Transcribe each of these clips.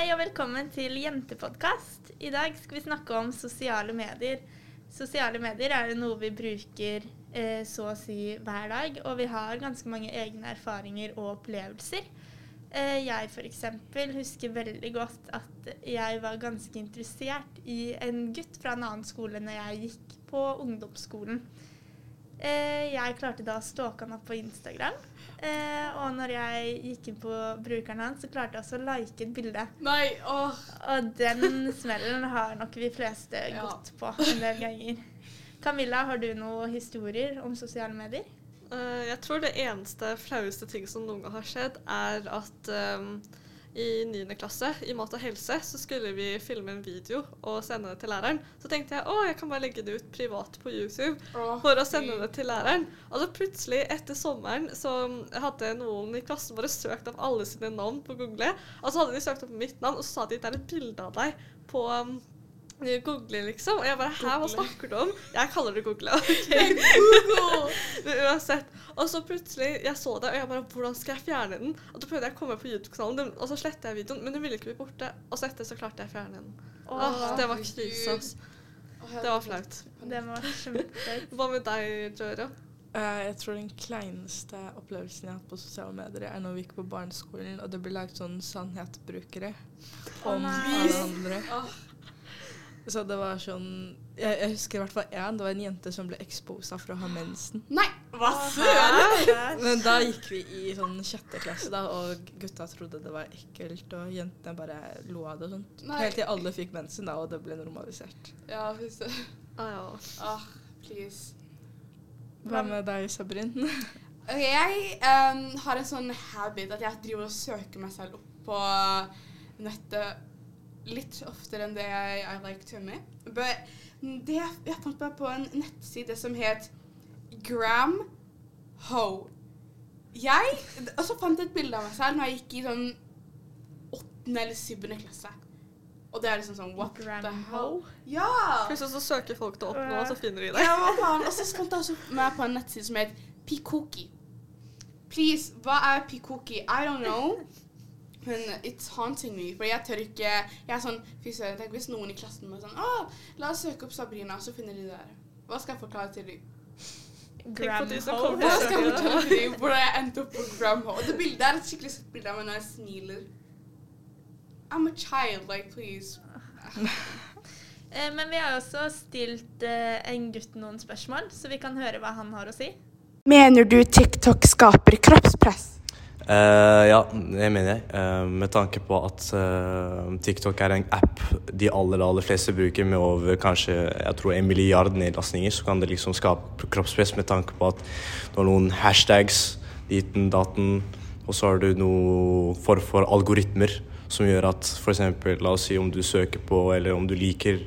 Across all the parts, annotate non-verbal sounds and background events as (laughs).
Hei og velkommen til Jentepodkast. I dag skal vi snakke om sosiale medier. Sosiale medier er jo noe vi bruker eh, så å si hver dag, og vi har ganske mange egne erfaringer og opplevelser. Eh, jeg f.eks. husker veldig godt at jeg var ganske interessert i en gutt fra en annen skole når jeg gikk på ungdomsskolen. Eh, jeg klarte da å stalke han opp på Instagram. Eh, og når jeg gikk inn på brukeren hans, så klarte jeg også å like et bilde. Nei, åh. Og den smellen har nok vi fleste Ja. gått på en del ganger. Camilla, har du noen historier om sosiale medier? Eh, jeg tror det eneste flaueste ting som noen gang har skjedd, er at ehm, i 9. klasse i mat og helse så skulle vi filme en video og sende det til læreren. Så tenkte jeg å, jeg kan bare legge det ut privat på YouTube Åh, for å sende det til læreren. Og så plutselig, etter sommeren, så hadde noen i klassen bare søkt opp alle sine navn på Google. Og så hadde de søkt opp mitt navn, og så sa de det er et bilde av deg på um, Google, liksom. Og jeg bare Hæ, hva snakker du om? Jeg kaller det Google. (laughs) ok? (laughs) Men uansett. Og så plutselig, jeg så det, og jeg bare Hvordan skal jeg fjerne den? Og så prøvde jeg å komme på YouTube-kanalen, og så sletta jeg videoen, men den ville ikke bli borte. Og så etter så klarte jeg å fjerne den. Åh, det var krise, ass. Det var flaut. Det var kjempeflaut. Hva med deg, Joro? Uh, jeg tror den kleineste opplevelsen jeg har hatt på sosiale medier, er når vi gikk på barneskolen, og det ble laget sånn sannhetsbrukere om nei. alle andre. Åh. Så det var sånn Jeg, jeg husker i hvert fall én. Det var en jente som ble exposa for å ha mensen. Nei, hva søren? Men da gikk vi i sånn sjette klasse, da, og gutta trodde det var ekkelt, og jentene bare lo av det og sånt. Nei. Helt til alle fikk mensen, da, og det ble normalisert. Ja, hvis det Ah, ja. ah, please. Hva med deg, Sabrin? Ok, jeg um, har en sånn habit at jeg driver og søker meg selv opp på nettet litt oftere enn det jeg I like to me. But det jeg, fant meg på en nettside som het Gram Ho. Jeg Og så fant jeg et bilde av meg selv når jeg gikk i sånn åttende eller syvende klasse. Og det er liksom sånn What the hell? Ja! Plutselig så søker folk det opp nå, og så finner de det. Ja, faen? Og så fant jeg også meg på en nettside som het Pikoki. Please, hva er Pikoki? I don't know. Men it's haunting me. For jeg tør ikke Jeg er sånn Fy søren, tenk hvis noen i klassen min sånn Å, la oss søke opp Sabrina, så finner de det der. Hva skal jeg forklare til dem? Kommer Hva skal jeg fortelle til dem hvordan jeg endte opp på Gramho? Og det bildet er et skikkelig søtt bilde av meg når jeg smiler. I'm a child, like, please. (laughs) Eh, Men vi har også stilt eh, en gutt noen spørsmål, så vi kan høre hva han har å si. Mener du TikTok skaper kroppspress? Eh, ja, det mener jeg. Uh, med tanke på at uh, TikTok er en app de aller, aller fleste bruker med over kanskje jeg tror en milliard nedlastninger, så kan det liksom skape kroppspress med tanke på at du har noen hashtags, diten, daten, og så har du noe for, for algoritmer som gjør at f.eks. la oss si om du søker på, eller om du liker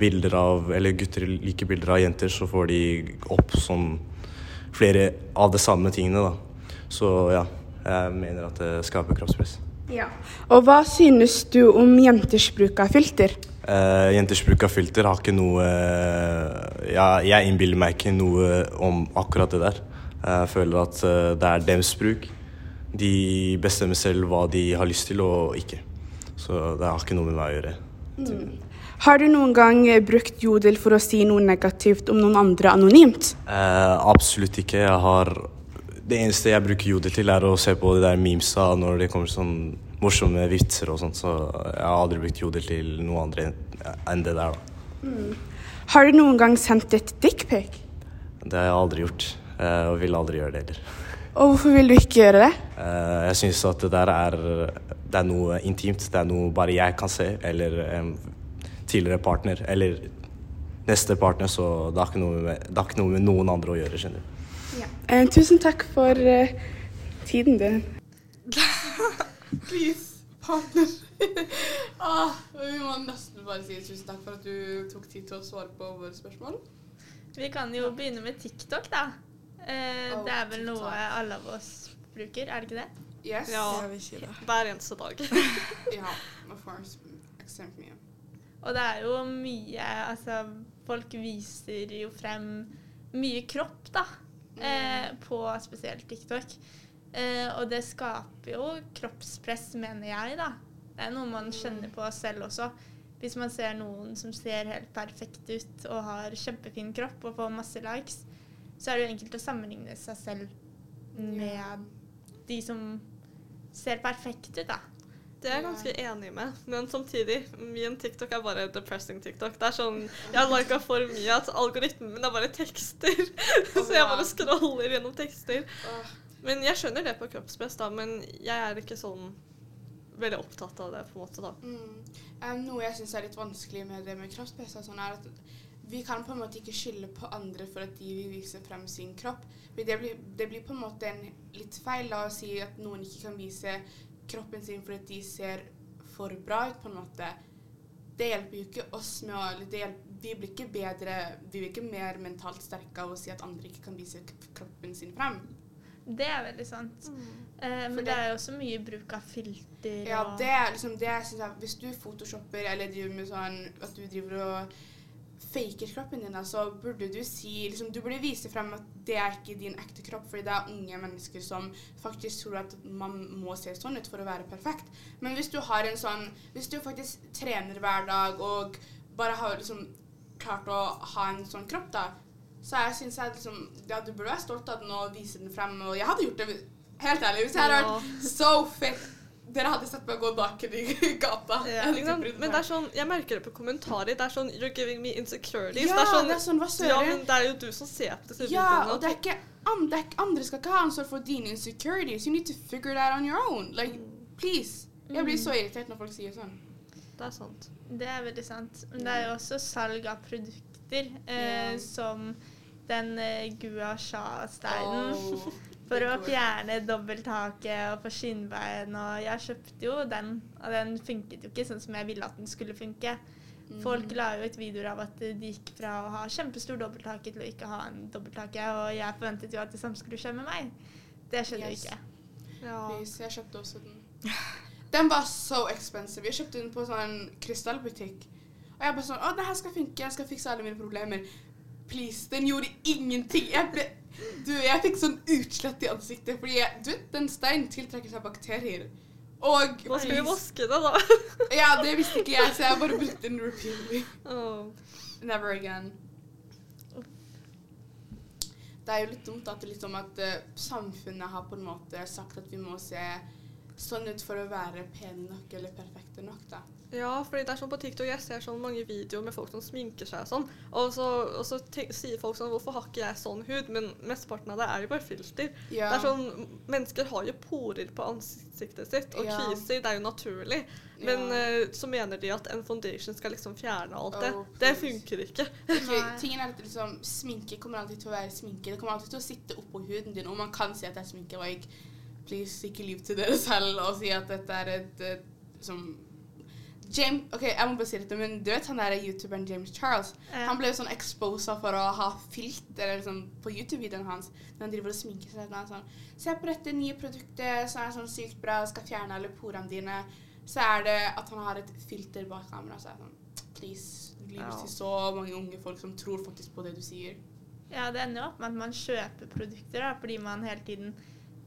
bilder av Eller gutter liker bilder av jenter, så får de opp sånn flere av de samme tingene, da. Så ja, jeg mener at det skaper kroppspress. Ja. Og hva synes du om jenters bruk av filter? Eh, jenters bruk av filter har ikke noe uh, ja, Jeg innbiller meg ikke noe om akkurat det der. Jeg føler at uh, det er deres bruk. De bestemmer selv hva de har lyst til og ikke. Så det har ikke noe med meg å gjøre. Har du noen gang brukt Jodel for å si noe negativt om noen andre anonymt? Absolutt ikke. Jeg har Det eneste jeg bruker Jodel til, er å se på de der memesa når det kommer sånn morsomme vitser og sånt. Så jeg har aldri brukt Jodel til noe andre enn- det der, da. Har du noen gang sendt et dickpic? Det har jeg aldri gjort. eh, og vil aldri gjøre det heller. Og hvorfor vil du ikke gjøre det? Eh, jeg syns at det der er, det er noe intimt. Det er noe bare jeg kan se, eller en tidligere partner, eller neste partner, så det har ikke noe med, ikke noe med noen andre å gjøre, skjønner du. Eh, tusen takk for eh, tiden din. Please, partner. (laughs) ah, vi må nesten bare si tusen takk for at du tok tid til å svare på våre spørsmål. Vi kan jo begynne med TikTok, da. Eh, Oh, det er vel TikTok. noe alle av oss bruker, er det ikke det? Yes. Ja. Det. Hver eneste dag. (laughs) ja, of course. Ekstremt mye. Og det er jo mye Altså, folk viser jo frem mye kropp, da. Eh, på spesielt TikTok. Eh, og det skaper jo kroppspress, mener jeg, da. Det er noe man kjenner på selv også. Hvis man ser noen som ser helt perfekt ut og har kjempefin kropp og får masse likes, så er det jo enkelt å sammenligne seg selv med de som ser perfekt ut, da. Det er jeg ganske enig med, men samtidig, min TikTok er bare depressing TikTok. Det er sånn, Jeg har lika for mye at algoritmen min er bare tekster. (laughs) Så jeg bare scroller gjennom tekster. Men jeg skjønner det på kroppspress, da, men jeg er ikke sånn veldig opptatt av det, på en måte, da. Mm. Um, noe jeg syns er litt vanskelig med det med kroppspress, og sånn er at vi kan på en måte ikke skylde på andre for at de vil vise frem sin kropp. Men det blir, det blir på en måte en litt feil da, å si at noen ikke kan vise kroppen sin fordi de ser for bra ut, på en måte. Det hjelper jo ikke oss med å det hjelper, Vi blir ikke bedre, vi blir ikke mer mentalt sterke av å si at andre ikke kan vise kroppen sin frem. Det er veldig sant. Eh, men det det- er jo også mye bruk av filter Ja, og det er liksom det jeg synes jeg, Hvis du photoshopper eller driver med sånn at du driver og faker kroppen din, så burde du si liksom, Du burde vise frem at det er ikke din ekte kropp, fordi det er unge mennesker som faktisk tror at man må se sånn ut for å være perfekt. Men hvis du har en sånn Hvis du faktisk trener hver dag og bare har liksom klart å ha en sånn kropp, da, så jeg syns jeg liksom Ja, du burde være stolt av den og vise den frem. Og jeg hadde gjort det helt ærlig hvis jeg hadde vært so fit. Dere hadde sett meg gå naken i (laughs) gata. Ja, Men det er sånn, jeg merker det på kommentarer. Det er sånn You're giving me insecurities. ja, det er sånn, det er sånn, hva ja, men det er jo du som ser på disse Ja, videoene. og det er ikke, an, det er ikke andre skal ikke ha ansvar for dine insecurities. You need to figure that on your own. Like, please. Jeg blir så irritert når folk sier sånn. Det er sant. Det er veldig sant. Men det er jo også salg av produkter, eh, som den eh, Gua Sha-steinen. Oh, (laughs) For å fjerne dobbelttaket og få skinnbein. Og jeg kjøpte jo den, og den funket jo ikke sånn som jeg ville at den skulle funke. Folk la jo ut videoer av at de gikk fra å ha kjempestor dobbelthake til å ikke ha en dobbelthake, og jeg forventet jo at det samme skulle skje med meg. Det skjedde Yes. jo ikke. Ja. Jeg kjøpte også den. Den var so expensive. Jeg kjøpte den på sånn krystallbutikk. Og jeg bare sånn Å, det her skal funke. Jeg skal fikse alle mine problemer. Please. Den gjorde ingenting. Jeg ble Du, jeg fikk sånn utslett i ansiktet fordi jeg, du vet, den steinen tiltrekker seg bakterier. Og Hva skal vi vaske det, da? (laughs) Ja, det visste ikke jeg, så jeg bare brukte den repeatedly. Oh. Never again. Det er jo litt dumt at, liksom at eh, samfunnet har på en måte sagt at vi må se sånn ut for å være pene nok eller perfekte nok, da. Ja, fordi det er sånn på TikTok jeg ser sånn mange videoer med folk som sminker seg og sånn, og så, og så sier folk sånn Hvorfor har ikke jeg sånn hud? Men mesteparten av det er jo bare filter. Ja. Det er sånn, Mennesker har jo porer på ansiktet sitt, og Ja. kviser. Det er jo naturlig. Men Ja. eh, så mener de at en foundation skal liksom fjerne alt det. Oh, det please. funker ikke. okay, (laughs) tingen er at liksom, Sminke kommer alltid til å være sminke. Det kommer alltid til å sitte oppå huden din, og man kan si at det er sminke. Like, please, ikke lyv til dere selv og si at dette er et, et som James, ok, jeg må bare si dette, men du vet han der youtuberen James Charles? Ja. Han ble jo sånn exposa for å ha filter liksom, på YouTube-videoen hans når han driver og sminker seg. Han sånn, Se på dette nye produktet som er sånn sykt bra, skal fjerne alle porene dine. Så er det at han har et filter bak kameraet. Så er sånn Please, du lyver til så mange unge folk som tror faktisk på det du sier. Ja, det ender jo opp med at man kjøper produkter da, fordi man hele tiden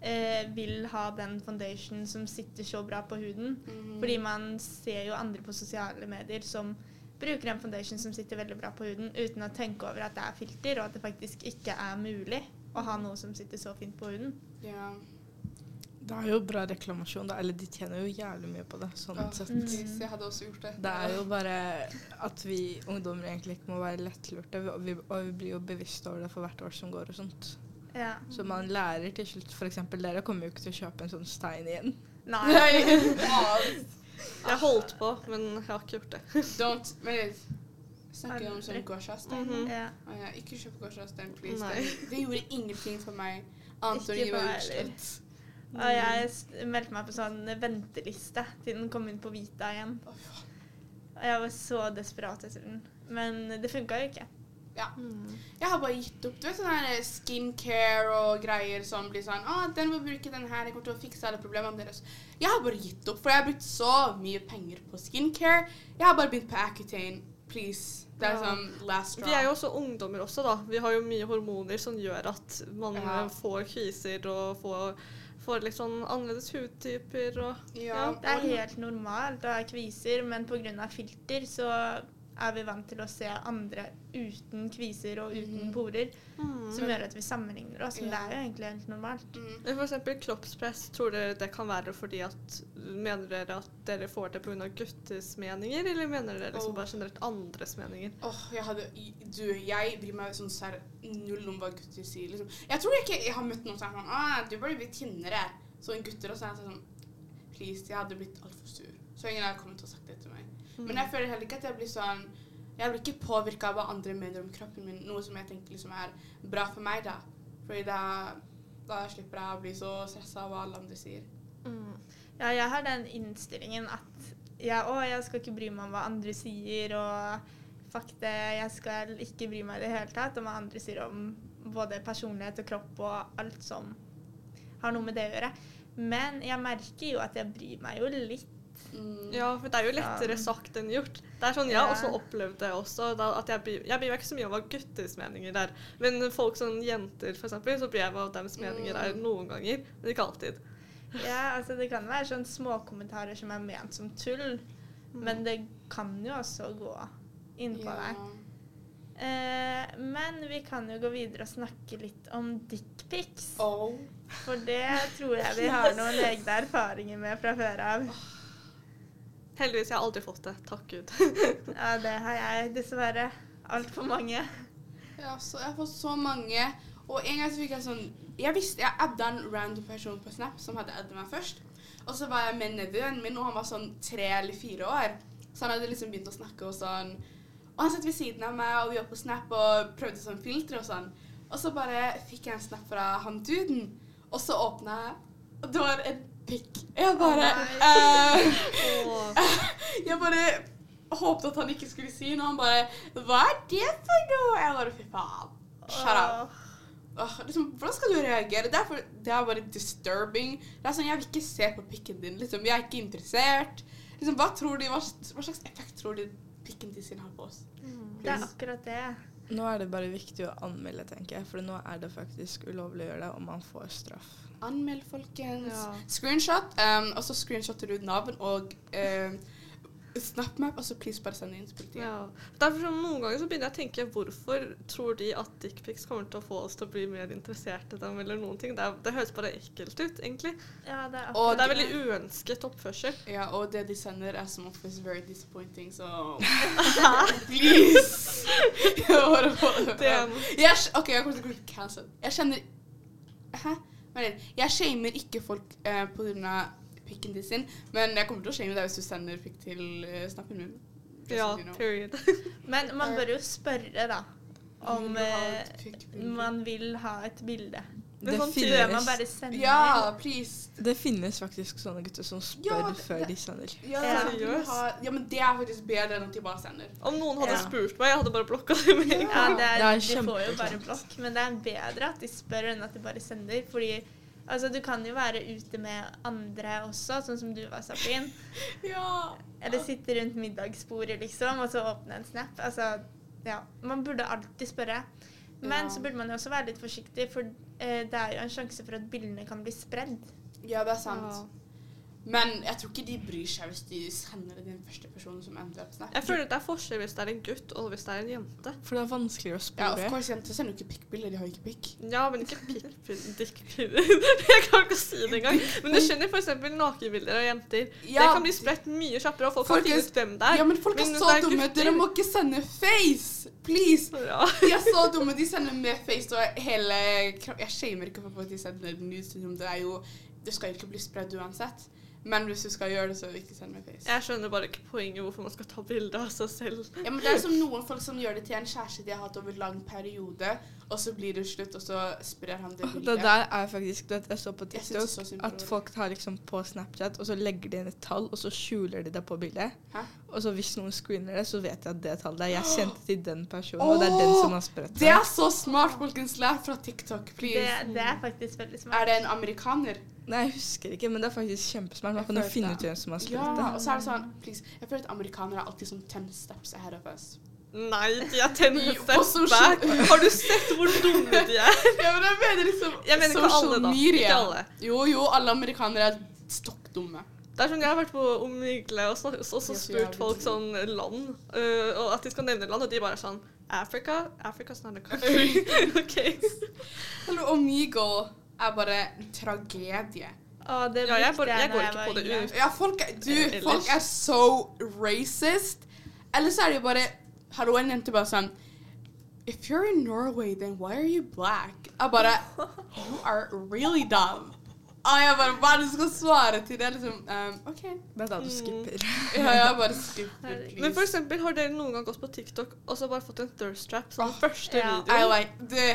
eh, vil ha den foundation som sitter så bra på huden. Mm. Fordi man ser jo andre på sosiale medier som bruker en foundation som sitter veldig bra på huden, uten å tenke over at det er filter, og at det faktisk ikke er mulig å ha noe som sitter så fint på huden. Ja. Det er jo bra reklamasjon, da. Eller de tjener jo jævlig mye på det. sånn Åh, sett. Mm. jeg hadde også gjort det. Det er jo bare at vi ungdommer egentlig ikke må være lettlurte, og vi, og vi blir jo bevisste over det for hvert år som går og sånt. Ja. Så man lærer til slutt F.eks. dere kommer jo ikke til å kjøpe en sånn stein igjen. Nei. (laughs) Nei. Jeg holdt på, men jeg har ikke gjort det. Don't wait. snakker om sånn Aldri. Mm -hmm. yeah. Ja. Ja, ikke kjøp gouache-stein, please. Nei. Det, det gjorde ingenting for meg. Annet enn å Ikke gi meg utslett. Og jeg meldte meg på sånn venteliste til den kom inn på Vita igjen. Og jeg var så desperat etter den. Men det funka jo ikke. Jeg har bare gitt opp. Du vet sånn skincare og greier som blir sånn Å, den må bruke den her, jeg kommer til å fikse alle problemene deres. Jeg har bare gitt opp, for jeg har brukt så mye penger på skincare. Jeg har bare begynt på Accutane. Please. Det er Ja. sånn last straw. Vi er jo også ungdommer også, da. Vi har jo mye hormoner som gjør at man Ja. får kviser og får, får litt sånn annerledes hudtyper og Ja, Det er helt normalt å ha kviser, men pga. filter så er vi vant til å se andre uten kviser og uten Mhm. porer, mm. som gjør at vi sammenligner oss. Men det er jo egentlig helt normalt. Mm. For eksempel kroppspress, tror dere det kan være fordi at Mener dere at dere får det pga. guttes meninger, eller mener dere liksom Oh. bare generelt andres meninger? Åh, jeg hadde Du, jeg bryr meg sånn sær null om hva gutter sier. Liksom. Jeg tror ikke jeg har møtt noen som er sånn ah, 'Du burde bli tynnere.' Sånn gutter og så er jeg sånn Please, jeg hadde blitt altfor sur. Så ingen har kommet og sagt det til meg. Men jeg føler heller ikke at jeg blir sånn Jeg blir ikke påvirka av hva andre mener om kroppen min, noe som jeg tenker liksom er bra for meg, da. Fordi da, da slipper jeg å bli så stressa av hva alle andre sier. Mm. Ja, jeg har den innstillingen at ja, å, jeg skal ikke bry meg om hva andre sier, og fuck det, jeg skal ikke bry meg i det hele tatt om hva andre sier om både personlighet og kropp og alt som har noe med det å gjøre. Men jeg merker jo at jeg bryr meg jo litt. Mm. Ja, for det er jo lettere Ja. sagt enn gjort. Det er sånn, Jeg har Ja. også opplevd det også. Da, at jeg, blir, jeg bryr meg ikke så mye om hva gutters meninger er. Men folk som jenter, for eksempel, så bryr jeg meg om deres meninger er Mm. noen ganger. Men ikke alltid. Ja, altså Det kan være sånn småkommentarer som er ment som tull, men det kan jo også gå innpå Ja. deg. Eh, men vi kan jo gå videre og snakke litt om dickpics. Oh. For det tror jeg vi har noen egne erfaringer med fra før av. Heldigvis jeg har aldri fått det. Takk Gud. (laughs) Ja, det har jeg dessverre. Altfor mange. Ja, så jeg har fått så mange. Og en gang så fikk jeg sånn Jeg visste jeg adda en random person på Snap som hadde adda meg først. Og så var jeg med nevøen min, og han var sånn tre eller fire år. Så han hadde liksom begynt å snakke og sånn. Og han satt ved siden av meg, og vi var på Snap og prøvde sånn filter og sånn. Og så bare fikk jeg en snap fra han duden, og så åpna jeg, og det var en pikk. Jeg bare oh, uh, (laughs) Jeg bare håpet at han ikke skulle si noe. Han bare Hva er det for noe? Jeg bare Fy faen. Shut up. Uh, liksom, hvordan skal du reagere? Det er, for, det er bare disturbing. Det er sånn, Jeg vil ikke se på pikken din. liksom. Jeg er ikke interessert. Liksom, Hva tror de, hva, hva slags effekt tror de pikken til sin har på oss? Det er akkurat det. Nå er det bare viktig å anmelde, tenker jeg. For nå er det faktisk ulovlig å gjøre det, og man får straff. Anmeld, folkens. Ja. Screenshot. Um, og så screenshotter du navn og um, SnapMap, og så please bare send det inn til politiet. Ja. Derfor som Noen ganger så begynner jeg å tenke hvorfor tror de at dickpics kommer til å få oss til å bli mer interessert i dem, eller noen ting. Det, er, det høres bare ekkelt ut, egentlig. Ja, det er Og det er veldig uønsket oppførsel. Ja, og det de sender er som oftest very disappointing, så (laughs) Please! (laughs) Jeg Jeg OK, jeg kommer til å bli cancelled. Jeg kjenner Hæ? Men jeg shamer ikke folk eh, av pikken til sin, men jeg kommer til å shame deg hvis du sender pikk til eh, snappen min. Ja, you know. period. (laughs) Men man bør jo spørre, da. Om eh, man vil ha et bilde. Men Det sånn Så bør man finnes, bare sender. Ja, please. det finnes faktisk sånne gutter som spør Ja, det- før de sender. Ja, Ja. jeg ja, men det er faktisk bedre enn at de bare sender. Om noen hadde Ja. spurt meg, jeg hadde bare blokka det med en gang. Ja, det er, Det er de får jo bare blokk, men det er bedre at de spør enn at de bare sender. Fordi altså, du kan jo være ute med andre også, sånn som du var, Sapin. (laughs) Ja. Eller sitte rundt middagsbordet, liksom, og så åpne en snap. Altså, ja. Man burde alltid spørre. Men Ja. så burde man jo også være litt forsiktig, for eh, det er jo en sjanse for at bildene kan bli spredd. ja, det er sant. Ja. Men jeg tror ikke de bryr seg hvis de sender det til den første personen som endrer opp Snap. Jeg føler at det er forskjell hvis det er en gutt og hvis det er en jente. For det er vanskeligere å spørre. Ja, of course, jenter sender jo ikke pikkbilder. De har jo ikke pikk. Ja, men ikke dickpinn. (laughs) Jeg kan ikke si det engang. Men du skjønner f.eks. nakenbilder av jenter. Det kan bli spredt mye kjappere, og folk kan finne ut hvem det er. Ja, men folk er Men så dumme. gutter. Dere må ikke sende face! Please! Ja. De er så dumme. De sender med face og hele Jeg shamer ikke for at de sender nudes. Det er jo Det skal jo ikke bli spredd uansett. Men hvis du skal gjøre det, så ikke send meg face. Jeg skjønner bare ikke poenget hvorfor man skal ta bilde av seg selv. Ja, men Det er som noen folk som gjør det til en kjæreste de har hatt over lang periode, og så blir det slutt, og så sprer han det Det der er faktisk det Jeg så på det er TikTok så at folk tar liksom på Snapchat, og så legger de inn et tall, og så skjuler de det på bildet. Hæ? Og så hvis noen screener det, så vet jeg at det tallet er Jeg kjente til den personen, og det er den som har spredt Det Det er så smart, folkens. Lær fra TikTok, Det, det er faktisk veldig smart. Er det en amerikaner? Nei, jeg husker ikke, men det er faktisk kjempesmart. Man kan jo finne ut hvem som har Ja, det? det. og så er det sånn please, Jeg føler at amerikanere er alltid sånn ten steps ahead of us. Nei, de er ten (laughs) steps og back. Har du sett hvor dumme de er? (laughs) Ja, men jeg mener liksom Jeg mener ikke alle, da. Ikke alle. Jo, jo, alle amerikanere er stokk dumme. Det er sånn, Jeg har vært på Omegle og, og så spurt folk sånn land, uh, og at de skal nevne land, og de bare er sånn Africa? Africa's not a country. (laughs) OK. Hello, Omegle er bare en tragedie. Å, det Ja, jeg, bare, jeg går ikke på det ut. Ja, folk er, du, folk er så racist. Eller så er det bare Hallo, en jente bare sånn If you're in Norway, then why are you black? Jeg bare You are really dumb. Ah, jeg bare Hva er det du skal svare til det? Liksom, um, OK. Det er da du Mm. skipper. Ja, jeg bare skipper. Men for eksempel, har dere noen gang gått på TikTok og så bare fått en thirst trap som oh, første ja. I like the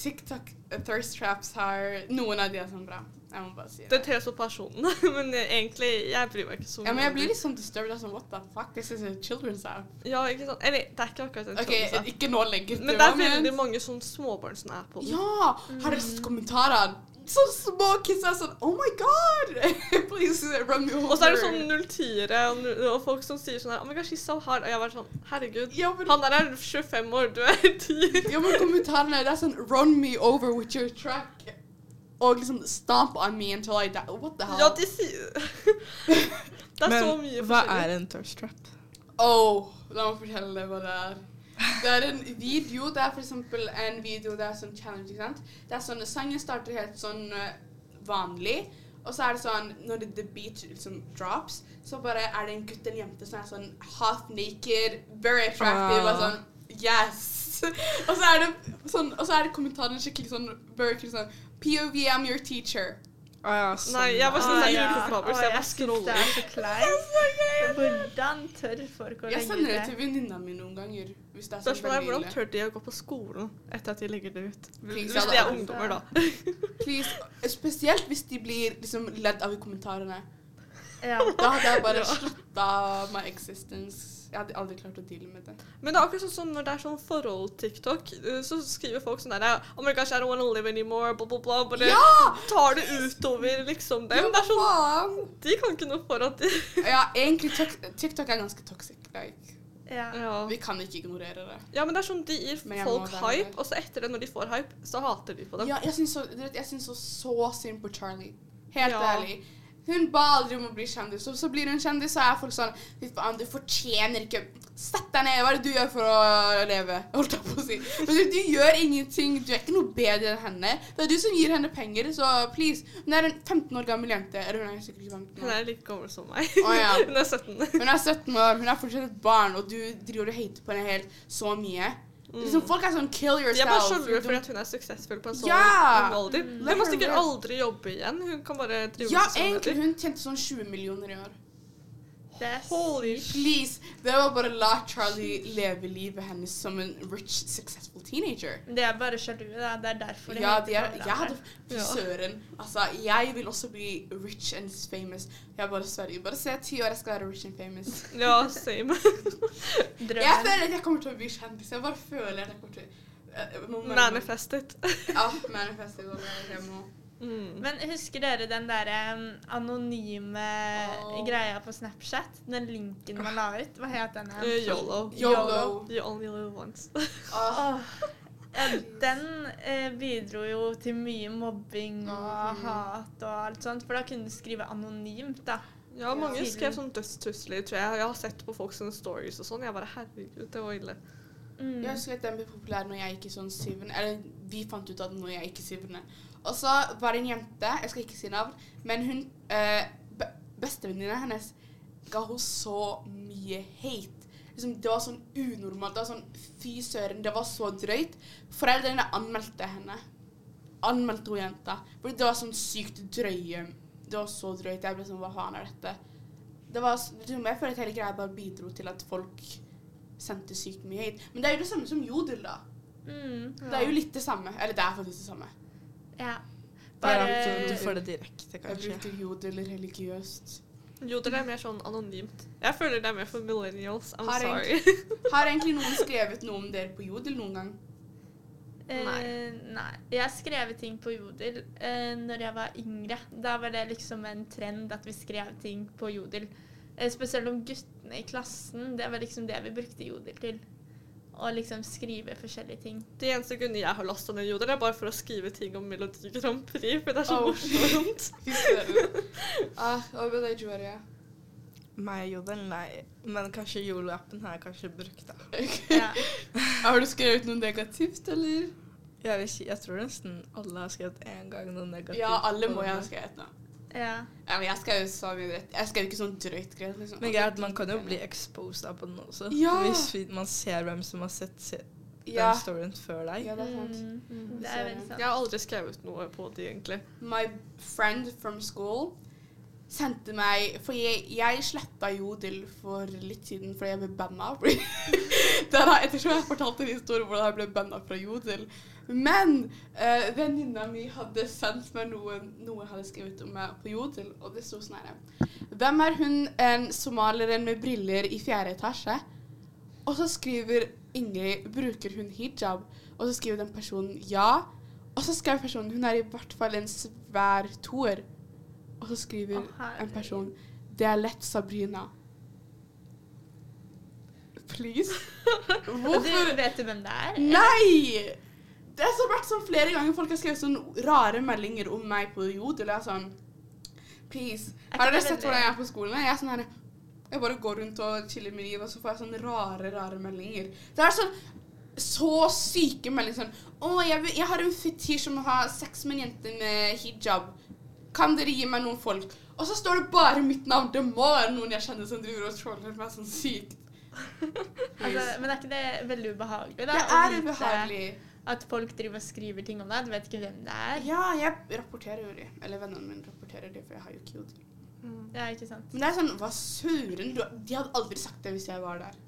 TikTok thirst traps har Noen av de er sånn bra. Jeg må bare si Det det. er så personen, (laughs) men egentlig, jeg bryr meg ikke så mye. Ja, men jeg blir litt sånn disturbed. Sånn, What the fuck? This is a children's app. Ja, ikke sant? Eller, det er ikke akkurat en okay, children's app. ikke nå lenger. Men det er veldig mange sånn småbarn som er på den. Ja! Har dere sett kommentarene? Så små kids er sånn Oh my god! (laughs) Please uh, run me over. Og så er det sånn 010-ere og, og folk som sier sånn her Oh my God, she's so hard. Og jeg var sånn Herregud. ja, men, Han der er 25 år, du er (laughs) 10. ja, men kommentarene er sånn Run me over with your track. Og liksom stomp on me until I die. What the hell? Ja, de sier (laughs) Det er så mye hva er en thirst trap? Oh, la meg fortelle deg hva det er. Det er en video, det er eksempel en video, det er sånn challenge, ikke sant? Det er sånn, sangen starter helt sånn eh, vanlig, og så er det sånn, når det, the beat liksom drops, så bare er det en gutt eller jente som er sånn half naked, very attractive, og Ah. sånn, yes! (laughs) og så er det sånn, og så er det kommentaren skikkelig sånn, very sånn, POV, I'm your teacher. Å ja, sånn. Nei, jeg var sånn ah, det ja. Å, (laughs) jeg bare synes det er så kleint. Hvordan tør folk å Jeg legge sender Jeg det det? til venninna mi noen ganger, hvis det er sånn Spørsmålet er hvordan tør de å gå på skolen etter at de legger det ut? Please, Hvis de er er- ungdommer, da. (laughs) Please, spesielt hvis de blir liksom ledd av i kommentarene. Ja. Da hadde jeg bare (laughs) slutta my existence. Jeg hadde aldri klart å deale med det. Men det er akkurat sånn som når det er sånn forhold-TikTok, uh, så skriver folk sånn der Oh my gosh, I don't wanna live anymore, bla, bla, bla. Bare Ja! tar det utover liksom dem. Ja, Det er sånn, faen! De kan ikke noe for at de (laughs) Ja, egentlig TikTok er ganske toxic. Like, Ja. ja. vi kan ikke ignorere det. ja, men det er sånn de gir folk hype, og så etter det, når de får hype, så hater de på dem. Ja, jeg syns så, jeg syns så, så synd på Charlie. Helt Ja. ærlig. Hun ba aldri om å bli kjendis, og så blir hun kjendis, så er folk sånn Fy faen, du fortjener ikke Sett deg ned! Hva er det du gjør for å leve? Holdt jeg på å si. Men du, du gjør ingenting. Du er ikke noe bedre enn henne. Det er du som gir henne penger, så please. Hun er en 15 år gammel jente. Eller hun er sikkert ikke 15 år. Hun er like gammel som meg. Oh, ja. (laughs) Hun er 17. Hun er 17 år, hun er fortsatt et barn, og du driver og hater på henne helt så mye. Liksom, folk er sånn kill De er bare yourself. sjalu for at hun er suksessfull på en sånn Ja! alder. Hun må sikkert aldri jobbe igjen. Hun kan bare drive Ja, med Ja, egentlig. Hun tjente sånn 20 millioner i år. Holy. Please, det var bare la Charlie leve livet hennes som en rich, successful teenager. Det er bare sjalu. Det er derfor det Ja, de er, jeg hadde søren. Altså, jeg vil også bli rich and famous. Jeg bare sverger. Bare se ti år, jeg skal være rich and famous. Ja, same. (laughs) Jeg føler at jeg kommer til å bli kjendis. Jeg bare føler at jeg kommer til å uh, Manifestet. Manifest it. Ja, manifestet. Jeg må. Mm. Men husker dere den derre um, anonyme oh. greia på Snapchat? Den linken man la ut? Hva het den? Igjen? YOLO. YOLO. You only live once. (laughs) oh. Ja, den eh, bidro jo til mye mobbing og mm. hat og alt sånt, for da kunne du skrive anonymt, da. Ja, mange Ja. skrev sånn dødstrusler, tror jeg. Jeg har sett på folks sånne stories og sånn. Jeg bare Herregud, det var ille. Mm. Jeg husker at den ble populær når jeg gikk i sånn syvende Eller vi fant ut at når jeg gikk i syvende. Og så var det en jente, jeg skal ikke si navn, men hun eh, Bestevenninna hennes ga hun så mye hate. Liksom, det var sånn unormalt. Det var sånn Fy søren, det var så drøyt. Foreldrene anmeldte henne. Anmeldte hun jenta. Fordi det var sånn sykt drøye Det var så drøyt. Jeg ble sånn Hva faen er dette? Det var, jeg føler at hele greia bare bidro til at folk sendte sykt mye hate. Men det er jo det samme som jodel, da. Mm. Det er jo litt det samme. Eller det er faktisk det samme. Ja. Bare Bare du får det direkte, Jeg kanskje. bruker jodel religiøst. Jodel er mer sånn anonymt. Jeg føler det er mer for millennials. I'm Har sorry. (laughs) Har egentlig noen skrevet noe om dere på jodel noen gang? Eh, nei. Jeg har skrevet ting på Jodel eh, når jeg var yngre. Da var det liksom en trend at vi skrev ting på Jodel. Eh, spesielt om guttene i klassen. Det var liksom det vi brukte Jodel til. Og liksom skrive forskjellige ting. Det eneste grunnen jeg har lasta ned Jodel, er bare for å skrive ting om Melodi Grand Prix, for det er så Oh. morsomt. (laughs) Ah, Hva med deg, Joria? Meg jodel, nei. Men kanskje jolo-appen har jeg kanskje brukt, da. Ja. (laughs) Har du skrevet noe negativt, eller? Jeg, vil si, jeg tror nesten alle har skrevet en gang noe negativt. Ja, alle må jo ha skrevet noe. Ja. Ja, men jeg skrev jo så mye dritt. Jeg skrev ikke sånn drøyt greit, liksom. Men greit, man kan jo bli exposed av på den også. Ja. Hvis vi, man ser hvem som har sett se, Ja, den storyen før deg. ja det er sant. Mm, det er veldig sant. Jeg har aldri skrevet noe på det, egentlig. My friend from school sendte meg For jeg, jeg sletta Jodel for litt siden fordi jeg ble banna. (laughs) Ettersom der jeg tror jeg fortalte en historie hvordan jeg ble banna fra Jodel. Men uh, venninna mi hadde sendt meg noe, noe jeg hadde skrevet om meg på Jodel, og det sto sånn her Hvem er hun en somalieren med briller i fjerde etasje? Og så skriver Ingrid Bruker hun hijab? Og så skriver den personen ja. Og så skrev personen hun er i hvert fall en svær toer. Og så skriver oh, en person det er lett Sabrina. Please? (laughs) Hvorfor? du, vet du hvem det er? Nei! Det har vært sånn flere ganger folk har skrevet sånne rare meldinger om meg på Jodel. Jeg er sånn Please. Har dere sett hvordan jeg er på skolen? Jeg er sånn her Jeg bare går rundt og chiller med livet, og så får jeg sånne rare, rare meldinger. Det er sånn så syke meldinger sånn Å, jeg, jeg har en fetisj om å ha sex med en jente med hijab. Kan dere gi meg noen folk? Og så står det bare mitt navn. Det må være noen jeg kjenner som driver og troller meg sånn sykt. (laughs) Altså, men er ikke det veldig ubehagelig? da? Det er ubehagelig. At folk driver og skriver ting om deg. Du vet ikke hvem det er. Ja, jeg rapporterer jo det. Eller vennene mine rapporterer det, for jeg har jo ikke Mm. Det er ikke sant. Men det er sånn, hva søren? Du, de hadde aldri sagt det hvis jeg var der.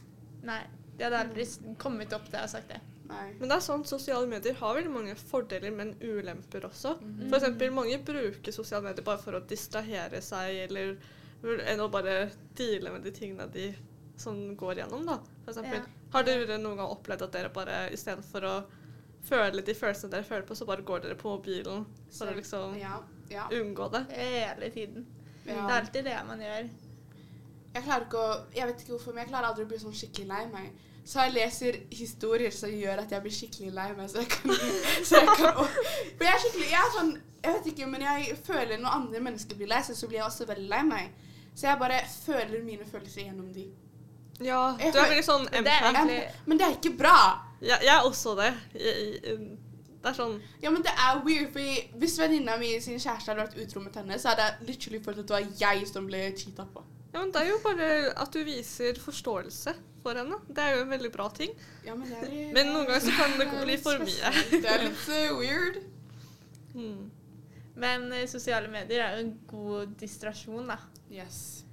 Nei. De hadde aldri kommet opp til og sagt det. Nei. Men det er sånn, sosiale medier har veldig mange fordeler, men ulemper også. Mhm. For eksempel, mange bruker sosiale medier bare for å distrahere seg, eller enn å bare deale med de tingene de som går gjennom, da. For eksempel, Ja. har dere noen gang opplevd at dere bare istedenfor å føle de følelsene dere føler på, så bare går dere på mobilen for å liksom Ja. ja. unngå det? Hele tiden. Det er alltid det man gjør. Jeg klarer ikke å Jeg vet ikke hvorfor, men jeg klarer aldri å bli sånn skikkelig lei meg. Så jeg leser historier som gjør at jeg blir skikkelig lei meg. Så jeg kan, (laughs) så jeg kan For jeg er skikkelig Jeg er sånn Jeg vet ikke, men jeg føler når andre mennesker blir lei seg, så blir jeg også veldig lei meg. Så jeg bare føler mine følelser gjennom de. Ja, Jeg du er veldig sånn empath. Men det er ikke bra. Jeg, jeg er også det. Jeg, jeg, det er sånn Ja, men det er weird, fordi hvis venninna mi sin kjæreste hadde vært utro med henne, så hadde jeg literally følt at det var jeg som ble cheata på. Ja, men Det er jo bare at du viser forståelse for henne. Det er jo en veldig bra ting. Ja, men, det er, Men noen ganger så kan det bli for mye. Det er litt uh, weird. Mm. Men uh, sosiale medier er jo en god distrasjon, da. Yes.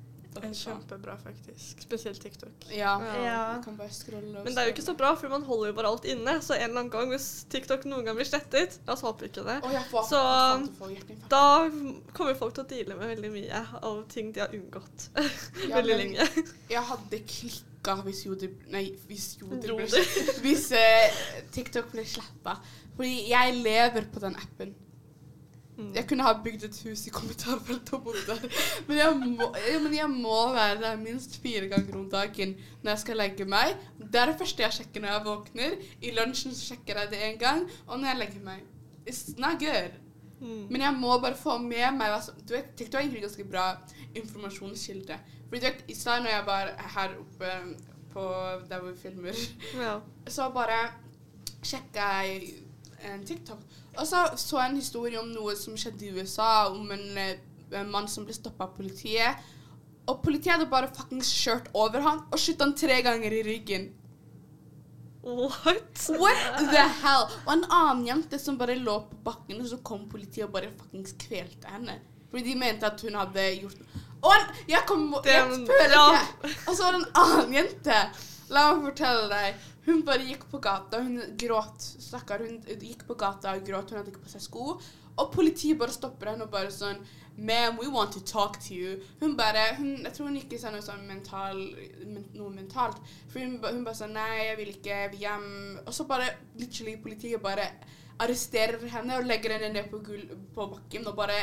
En kjempebra, faktisk. Spesielt TikTok. Ja. Ja. Kan bare scrolle Men det er jo ikke så bra, for man holder jo bare alt inne. Så en eller annen gang hvis TikTok noen gang blir slettet, la oss håpe ikke det, får, Så- får, da kommer folk til å deale med veldig mye av ting de har unngått (laughs) veldig lenge. Jeg hadde klikka hvis Jodel Nei, hvis Jodel ble (laughs) Hvis eh, TikTok ble slappa. Fordi jeg lever på den appen. Mm. Jeg kunne ha bygd et hus i kommentarfeltet og bodd der. Men jeg, må, men jeg må være der minst fire ganger om dagen når jeg skal legge meg. Det er det første jeg sjekker når jeg våkner. I lunsjen så sjekker jeg det én gang. Og når jeg legger meg. It's not good. Mm. Men jeg må bare få med meg Du vet, TikTok er egentlig ganske bra informasjonskilde. Fordi du vet, i stad når jeg var her oppe på der hvor vi filmer Ja. så bare sjekka jeg en TikTok. Og så så jeg en historie om noe som skjedde i USA, om en, eh, en mann som ble stoppa av politiet. Og politiet hadde bare fuckings kjørt over han og skutt han tre ganger i ryggen. What? What the hell? Og en annen jente som bare lå på bakken, og så kom politiet og bare fuckings kvelte henne. Fordi de mente at hun hadde gjort Og en, jeg kom Jeg føler at Og så var det en annen jente. La meg fortelle deg. Hun bare gikk på gata, hun gråt. Stakkar. Hun gikk på gata og gråt, hun hadde ikke på seg sko. Og politiet bare stopper henne og bare sånn Ma'am, we want to talk to you. Hun bare hun, Jeg tror hun ikke sa noe sånn mental, men, noe mentalt. For hun, hun bare sa nei, jeg vil ikke, hjem. Og så bare literally politiet bare arresterer henne og legger henne ned på, gul, på bakken og bare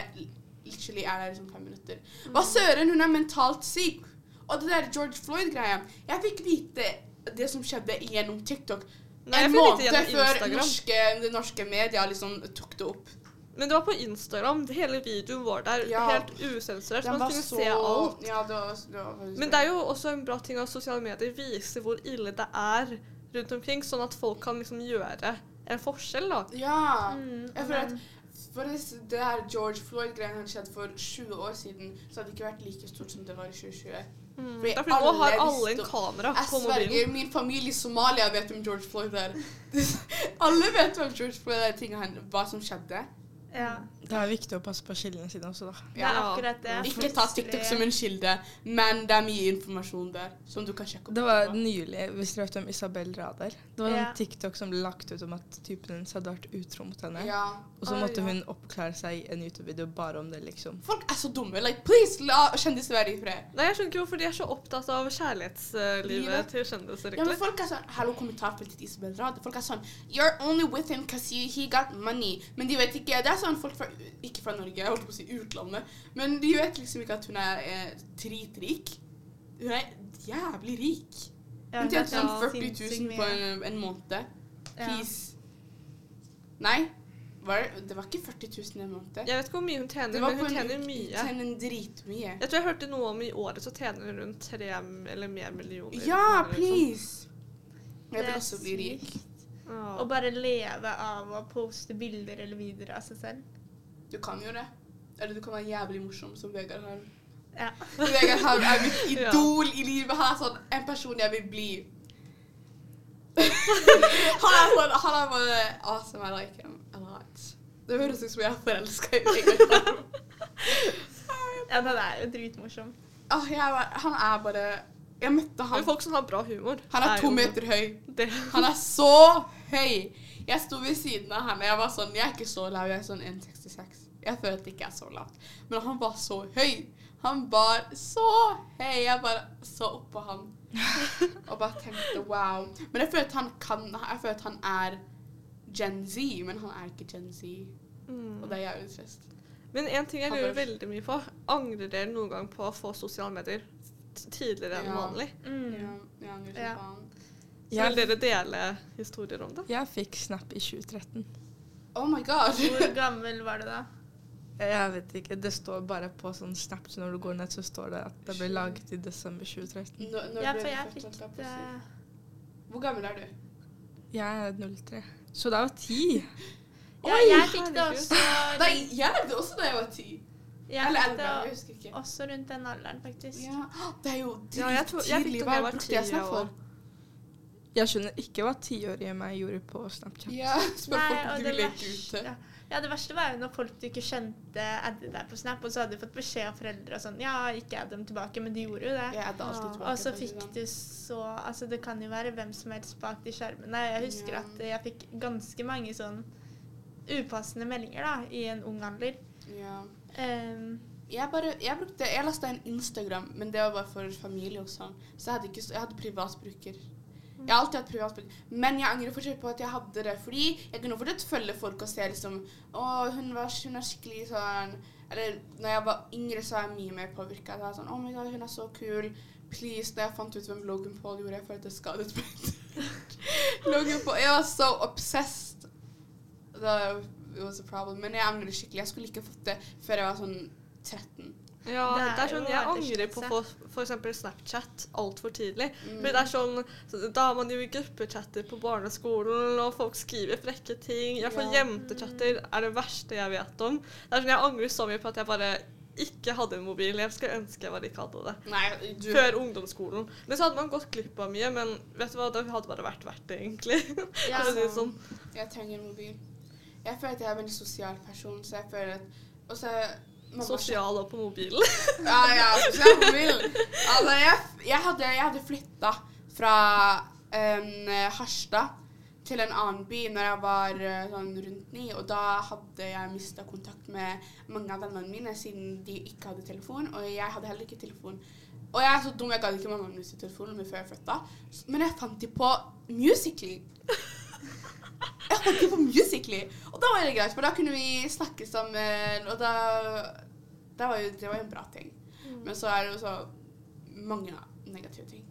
literally er der i liksom fem minutter. Hva søren, hun er mentalt syk. Og det der George Floyd-greia Jeg fikk vite det som skjedde gjennom TikTok. Nei, en måned før norske, det norske media liksom tok det opp. Men det var på Instagram. Hele videoen var der. Ja. Helt usensurert. Man kunne så se alt. Ja, det var, det var Men det er jo også en bra ting at sosiale medier viser hvor ille det er rundt omkring, sånn at folk kan liksom gjøre en forskjell, da. Ja. Mm, Jeg føler at for hvis det her George Floyd-greien hadde skjedd for 20 år siden, så hadde det ikke vært like stort som det var i 2020. Mm. Fordi nå har alle alle en kamera Jeg på mobilen. sverger, min familie i Somalia vet om George Floyd er. (laughs) Alle vet hvem George Floyd er, ting han, hva som skjedde. Ja, Det er viktig å passe på kildene sine også, da. det er akkurat det. Ikke ta TikTok som en kilde, men det er mye informasjon der som du kan sjekke opp. Det var nylig, hvis dere vet om Isabel Rader Det var en TikTok som ble lagt ut om at typen hennes hadde vært utro mot henne. Ja. Og så Ah, måtte ja. hun oppklare seg i en YouTube-video bare om det, liksom. Folk er så dumme. Like, please, la kjendiser være i fred. Nei, jeg skjønner ikke hvorfor de er så opptatt av kjærlighetslivet Livet. til kjendiser, Ja, men folk er sånn Hallo, kommentarfeltet til Isabel Radar. Folk er sånn You're only with him because he got money. Men de vet ikke Det er sånn folk fra Ikke fra Norge, jeg holdt på å si utlandet. Men de vet liksom ikke at hun er eh, dritrik. Hun er jævlig rik. Hun tjente sånn 40 000 på en, en måned. Ja. Please. Nei. Var det, det var ikke 40 000 en måned. Jeg vet ikke hvor mye hun tjener, men hun en tjener mye. Tjener dritmye. Jeg tror jeg hørte noe om i året så tjener hun rundt tre eller mer millioner. Ja, liksom. please! Jeg vil også bli rik. Å bare leve av å poste bilder eller videoer av seg selv. Du kan jo det. Eller du kan være jævlig morsom, som Vegard har. Ja. Vegard har er mitt (laughs) Ja. idol i livet. Han er sånn en person jeg vil bli. han er sånn Han er bare awesome. I like him a lot. Det høres ut som jeg er forelska i Vegard. ja, den er jo dritmorsom. Oh, jeg er bare, han er bare Jeg møtte Men han. folk som har bra humor Han er to jo- meter høy. Det. Han er så høy. Jeg sto ved siden av han, og jeg var sånn Jeg er ikke så lav, jeg er sånn 1,66. Jeg føler at det ikke er så lavt. Men han var så høy. Han var så høy. Jeg bare så opp på han (laughs) og bare tenkte wow. Men jeg føler at han kan Jeg føler at han er Gen Z, men han er ikke Gen Z. Mm. Og det er jævlig trist. Men en ting jeg lurer veldig mye på, angrer dere noen gang på å få sosiale medier tidligere enn Ja. vanlig? Mm. Ja, jeg angrer Ja. så faen. Så vil dere dele historier om det? jeg fikk Snap i 2013. Oh my god. Hvor (laughs) gammel var du da? Jeg vet ikke. Det står bare på sånn Snap, når du går ned, så står det at det ble laget i desember 2013. Når, når Ja, ble for jeg fikk jeg det? Hvor gammel er du? Jeg er 03. Så det var jeg ti. (laughs) Ja, Oi, jeg fikk det også (laughs) Nei, jeg lagde også da jeg var ti. Jeg Eller elleve, jeg husker ikke. også rundt den alderen, faktisk. Ja, (gasps) det er jo Ja, jeg tror- jeg fikk drittidlig. det da jeg var brukte ti, jeg jeg for? også. Jeg skjønner ikke hva tiårige meg gjorde på Snapchat. Ja, (laughs) spør Nei, folk de det leke ute. Ja. ja, det verste var jo når folk du ikke skjønte addet deg på Snap, og så hadde du fått beskjed av foreldre og sånn Ja, ikke add dem tilbake, men de gjorde jo det. Jeg alltid tilbake. Og så fikk du så Altså, det kan jo være hvem som helst bak de skjermene. Jeg husker Ja. at jeg fikk ganske mange sånn upassende meldinger da, i en ung alder. Ja. Um, Jeg bare, jeg brukte, jeg lastet en Instagram, men det var bare for familie og sånn. Så jeg hadde, ikke, jeg hadde privatbruker. Jeg har alltid hatt privatbruker. Men jeg angrer fortsatt på at jeg hadde det. Fordi jeg kunne fortsatt følge folk og se liksom Å, hun, var, hun er skikkelig sånn Eller når jeg var yngre, så var jeg mye mer påvirka. Sånn Oh my god, hun er så kul. Please. Da jeg fant ut hvem Logan Paul gjorde, jeg følte skadet meg. (laughs) Jeg var så obsessed. Det was a problem. Men jeg angrer skikkelig. Jeg skulle ikke fått det før jeg var sånn 13. Ja, Det det er er sånn Jeg angrer på f.eks. Snapchat altfor tidlig. Mm. Men det er sånn, så Da har man jo gruppechatter på barneskolen, og folk skriver frekke ting. Jeg fall Ja. jentechatter, er det verste jeg vet om. Det er sånn, Jeg angrer så mye på at jeg bare ikke hadde en mobil. Jeg skulle ønske jeg bare ikke hadde det. Nei, du Før ungdomsskolen. Men så hadde man gått glipp av mye, men vet du hva, det hadde bare vært verdt det, egentlig. (laughs) Ja. For det sånn. Jeg trenger en mobil. Jeg føler at jeg er en veldig sosial person, så jeg føler at Og så mamma- Sosial og på mobilen. (laughs) Ja, ja, sosial på mobil. Altså, jeg, jeg hadde, jeg hadde flytta fra um, Harstad til en annen by når jeg var eh, sånn rundt ni, og da hadde jeg mista kontakt med mange av vennene mine siden de ikke hadde telefon, og jeg hadde heller ikke telefon. Og jeg er så dum, jeg gadd ikke mamma min sin telefon før jeg flytta, men jeg fant de på Musically. Jeg holdt de på Musically, og da var det greit, for da kunne vi snakke sammen, og da det var jo det var jo en bra ting. Men så er det jo så mange negative ting.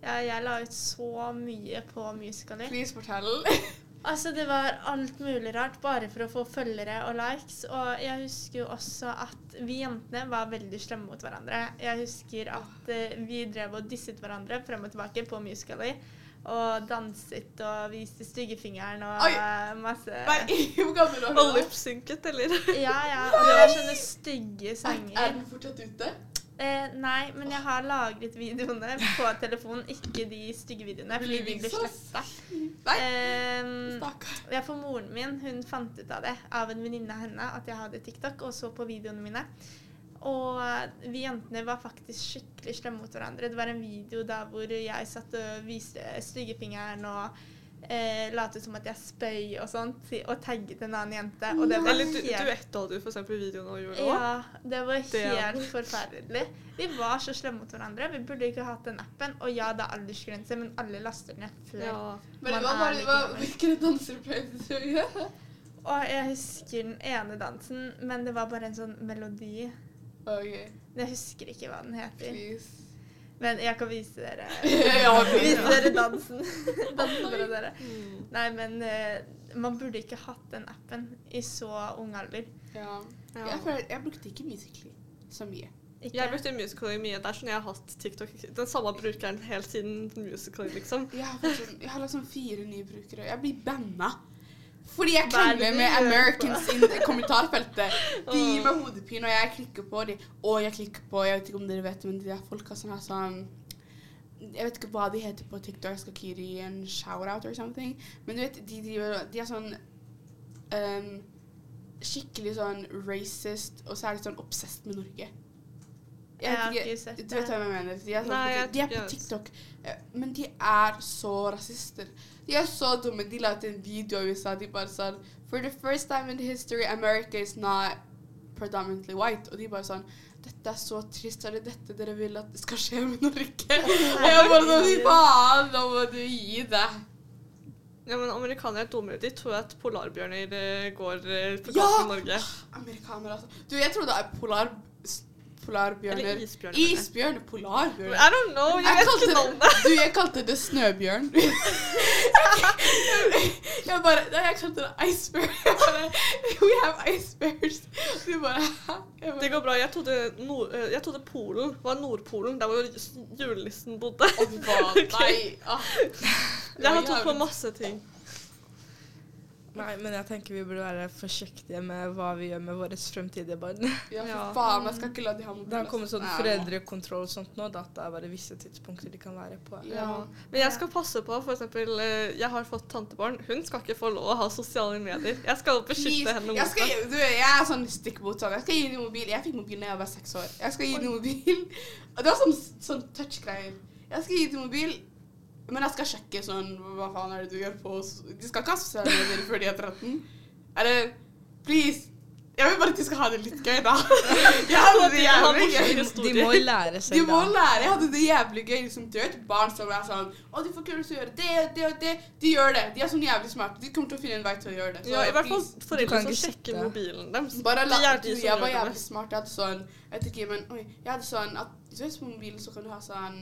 Ja, jeg la ut så mye på Musical.ly. Please fortell. (laughs) Altså, det var alt mulig rart bare for å få følgere og likes. Og jeg husker jo også at vi jentene var veldig slemme mot hverandre. Jeg husker at uh, vi drev og disset hverandre frem og tilbake på Musical.ly. Og danset og viste styggefingeren og Oi. eh, masse (laughs) hvor gammel var Og du? da? lipsynket, eller? Ja, ja. Og det var sånne stygge Er, er sanger. den fortsatt ute? Eh, nei, men jeg har lagret videoene på telefonen, ikke de stygge videoene, fordi de blir sletta. Eh, Ja, for moren min hun fant ut av det av en venninne av henne at jeg hadde TikTok, og så på videoene mine. Og vi jentene var faktisk skikkelig slemme mot hverandre. Det var en video da hvor jeg satt og viste styggefingeren og eh, lot som at jeg spøy og sånt, og tagget en annen jente. Og det var Eller du, helt duettholdt du eksempel videoen og gjorde òg? ja, det var Det- helt forferdelig. Vi var så slemme mot hverandre. Vi burde ikke hatt den appen. Og ja, det er aldersgrense, men alle laster ned før. Ja. Men er var det, like gammel. hvilke danser pleide du å gjøre? Og jeg husker den ene dansen, men det var bare en sånn melodi. OK, Jeg husker ikke hva den heter. please. Men jeg kan vise dere (laughs) Ja, Vise dere dansen. (laughs) dansen for dere. Mm. Nei, men uh, man burde ikke hatt den appen i så ung alder. Ja. Ja. Jeg, føler, jeg brukte ikke Musical.ly så mye. Ikke? Jeg brukte Musical.ly mye. Det er sånn jeg har hatt TikTok. Den samme brukeren helt siden Musical.ly, liksom. Jeg har, sånn, jeg har liksom fire nye brukere. Jeg blir banna. Fordi jeg er krangler med Americans i kommentarfeltet. (laughs) De gir meg hodepine, og jeg klikker på dem. Og jeg klikker på Jeg vet ikke om dere vet, men de der folka som er sånn Jeg vet ikke hva de heter på TikTok, jeg skal ikke gi dem en shout-out or something. Men du vet, de, driver- de er sånn um, Skikkelig sånn racist, og så er de sånn obsessed med Norge. Jeg har vet ikke sett Du vet hva jeg mener? De er, sånn, Nei, jeg de er på TikTok, eh, men de er så rasister. De er så dumme. De la ut en video i USA. De bare sånn For the first time in history, America is not predominantly white. Og de bare sånn Dette er så trist. Er det dette dere vil at det skal skje med Norge? Og jeg bare sånn faen, nå må du gi deg. Ja, men amerikanere er dummere. De tror at polarbjørner eh, går på på Ja! gaten i Norge. Amerikanere, altså. Du, jeg trodde det er polar, s- polarbjørner Eller isbjørn. Isbjørn? Polarbjørn? I don't know. Jeg, vet ikke navnet. du, jeg kalte det snøbjørn. (laughs) jeg bare Nei, jeg kalte det iceberg. Jeg bare We have icebergs. Du bare? Det går bra. Jeg trodde, nord, eh, jeg trodde Polen var Nordpolen, der hvor julenissen bodde. Fy (laughs) faen. Nei. Ah. Jeg har trodd på masse ting. Nei, men jeg tenker vi burde være forsiktige med hva vi gjør med våre fremtidige barn. Ja, (laughs) Ja. for faen. Jeg skal ikke la de ha mobil. Det har kommet sånn foreldrekontroll og sånt nå, da at det er bare visse tidspunkter de kan være på. Ja. Men jeg skal passe på, for eksempel, eh, jeg har fått tantebarn. Hun skal ikke få lov å ha sosiale medier. Jeg skal beskytte Please. henne Jeg, mot skal, det. du, jeg er sånn stikk motsatt. Jeg skal gi henne mobil. Jeg fikk mobil da jeg var seks år. Jeg skal gi henne mobil. (laughs) Og det var sånn, sånn touch-greier. Jeg skal gi henne mobil, men jeg skal sjekke sånn Hva faen er det du gjør på De skal ikke ha sosiale medier før de er 13. Eller please. Jeg vil bare at de skal ha det litt gøy, da. (laughs) Jeg hadde det jævlig gøy. De, må lære seg, da. De må lære. Jeg hadde det jævlig gøy. Liksom, du vet barn som er sånn Å, de får ikke til å gjøre det og det og det. De gjør det. De er sånn jævlig smarte. De kommer til å finne en vei til å gjøre det. Så Ja, I hvert fall foreldre som sjekker mobilen deres. Bare la, De er du, de som jeg var jævlig smart. Jeg hadde sånn Jeg vet ikke, men oi, jeg hadde sånn at Du vet på mobilen så kan du ha sånn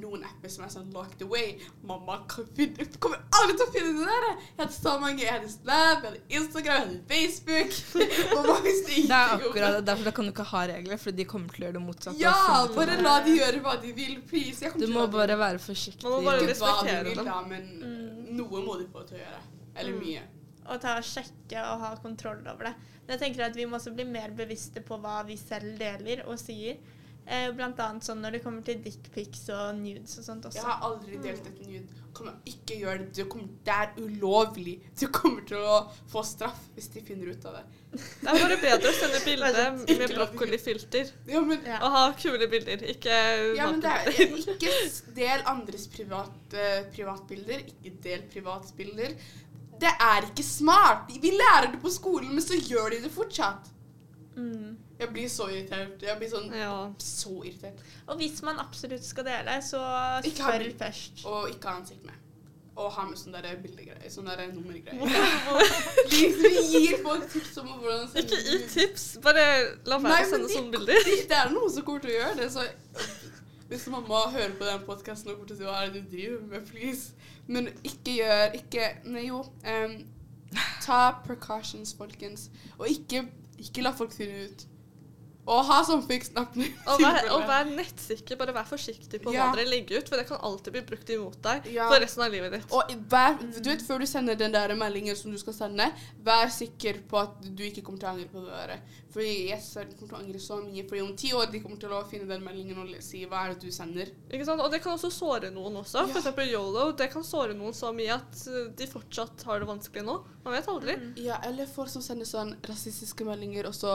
noen apper som er sånn locked away. Mamma finne, kommer aldri til å finne det der! Jeg hadde så mange. Jeg hadde Snap, jeg hadde Instagram, jeg hadde Facebook. (laughs) Mamma visste Det er akkurat det. Derfor kan du ikke ha regler, for de kommer til å gjøre det motsatte. Ja, bare la de gjøre hva de vil, please. Jeg Du må bare være forsiktig. Man må bare respektere dem. da, men Mm. noe må de få til å gjøre. Eller Mm. mye. og ta og sjekke og ha kontroll over det. Men jeg tenker at vi må også bli mer bevisste på hva vi selv deler og sier. Eh, blant annet sånn når det kommer til dickpics og nudes og sånt også. Jeg har aldri delt et nude. Kommer ikke gjøre det. Du kommer, det er ulovlig. Du kommer til å få straff hvis de finner ut av det. Det er bare bedre å sende bilde (laughs) med brokkolifilter Ja, men, ja. og ha kule bilder, ikke men det er, ikke del andres privat, uh, privatbilder. Ikke del privatbilder. Det er ikke smart. Vi lærer det på skolen, men så gjør de det fortsatt. Mm. Jeg blir så irritert. Jeg blir sånn Ja. så irritert. Og hvis man absolutt skal dele, så spør først. Og ikke ha ansikt med. Og ha med sånne der bildegreier. Sånne der nummergreier. Vi (laughs) gir folk tips om hvordan sende Ikke gi tips, bare la meg være å sende de- sånne bilder. Det er noen som kommer til å gjøre det, så Hvis mamma hører på den podkasten og kommer til å si hva er det du driver med, please. Men ikke gjør Ikke Nei, jo. Um, ta precautions, folkens. Og ikke, ikke la folk finne ut. Og ha sånn fiks napp. Og vær, og vær nettsikker. Bare vær forsiktig på Ja. hva dere legger ut, for det kan alltid bli brukt imot deg Ja. for resten av livet ditt. Og vær, du vet, Før du sender den der meldingen som du skal sende, vær sikker på at du ikke kommer til å angre på det der. jeg yes, du kommer til å angre så mye. for om ti år de kommer til å finne den meldingen og si hva er det du sender. Ikke sant? Og det kan også såre noen også. Ja. For eksempel YOLO. Det kan såre noen så mye at uh, de fortsatt har det vanskelig nå. Man vet aldri. Ja, eller folk som sender sånn rasistiske meldinger, og så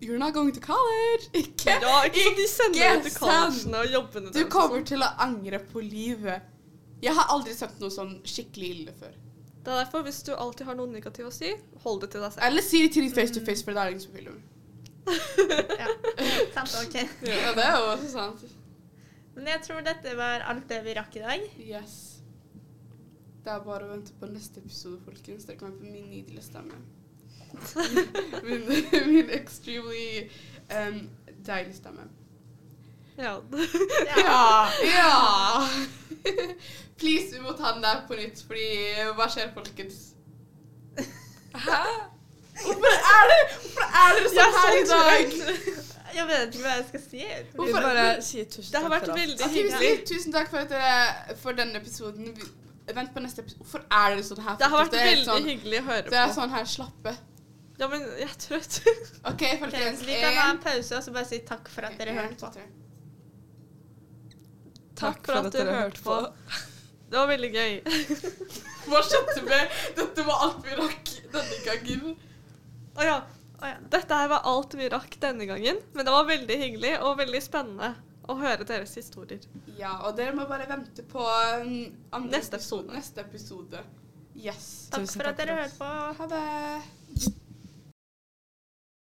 You're not going to college! (laughs) Ikke Ja, ikke ikke De sender til collegene og jobbene Du kommer til å angre på livet. Jeg har aldri sett noe sånn skikkelig ille før. Det er derfor, hvis du alltid har noe negativt å si, hold det til deg selv. Eller si det til din face to face, for det er ingen som vil det. Ja. (laughs) Sant, ok. Ja, det er jo også sant. Men jeg tror dette var alt det vi rakk i dag. Yes. Det er bare å vente på neste episode, folkens. Dere kan på min nydelige stemme. Min, (laughs) min extremely um, deilig stemme. Ja. (laughs) Ja! ja. Please, vi må ta den der på nytt, fordi hva skjer, folkens? Hæ? Hvorfor er det Hvorfor er dere sånn her i dag? Jeg vet ikke hva jeg skal si. Vi Hvorfor- bare sier tusen Det har takk vært for alt. veldig vi hyggelig. sier tusen takk for, at dere, for denne episoden. Vent på neste episode. Hvorfor er dere sånn her? Det har vært veldig sånn, hyggelig å høre på. Det er sånn her slappe. Ja, men jeg er trøtt. (laughs) OK, folkens. vi kan ha en pause og så bare si takk for at dere hørte på. Takk for at dere hørte på. Det var veldig gøy. (laughs) Hva skjedde med Dette var alt vi rakk denne gangen. Å ja. Dette her var alt vi rakk denne gangen, men det var veldig hyggelig og veldig spennende å høre deres historier. Ja, og dere må bare vente på um, andre Neste episode. Neste episode. Yes. Takk Tusen for takk at dere hørte på. Ha det.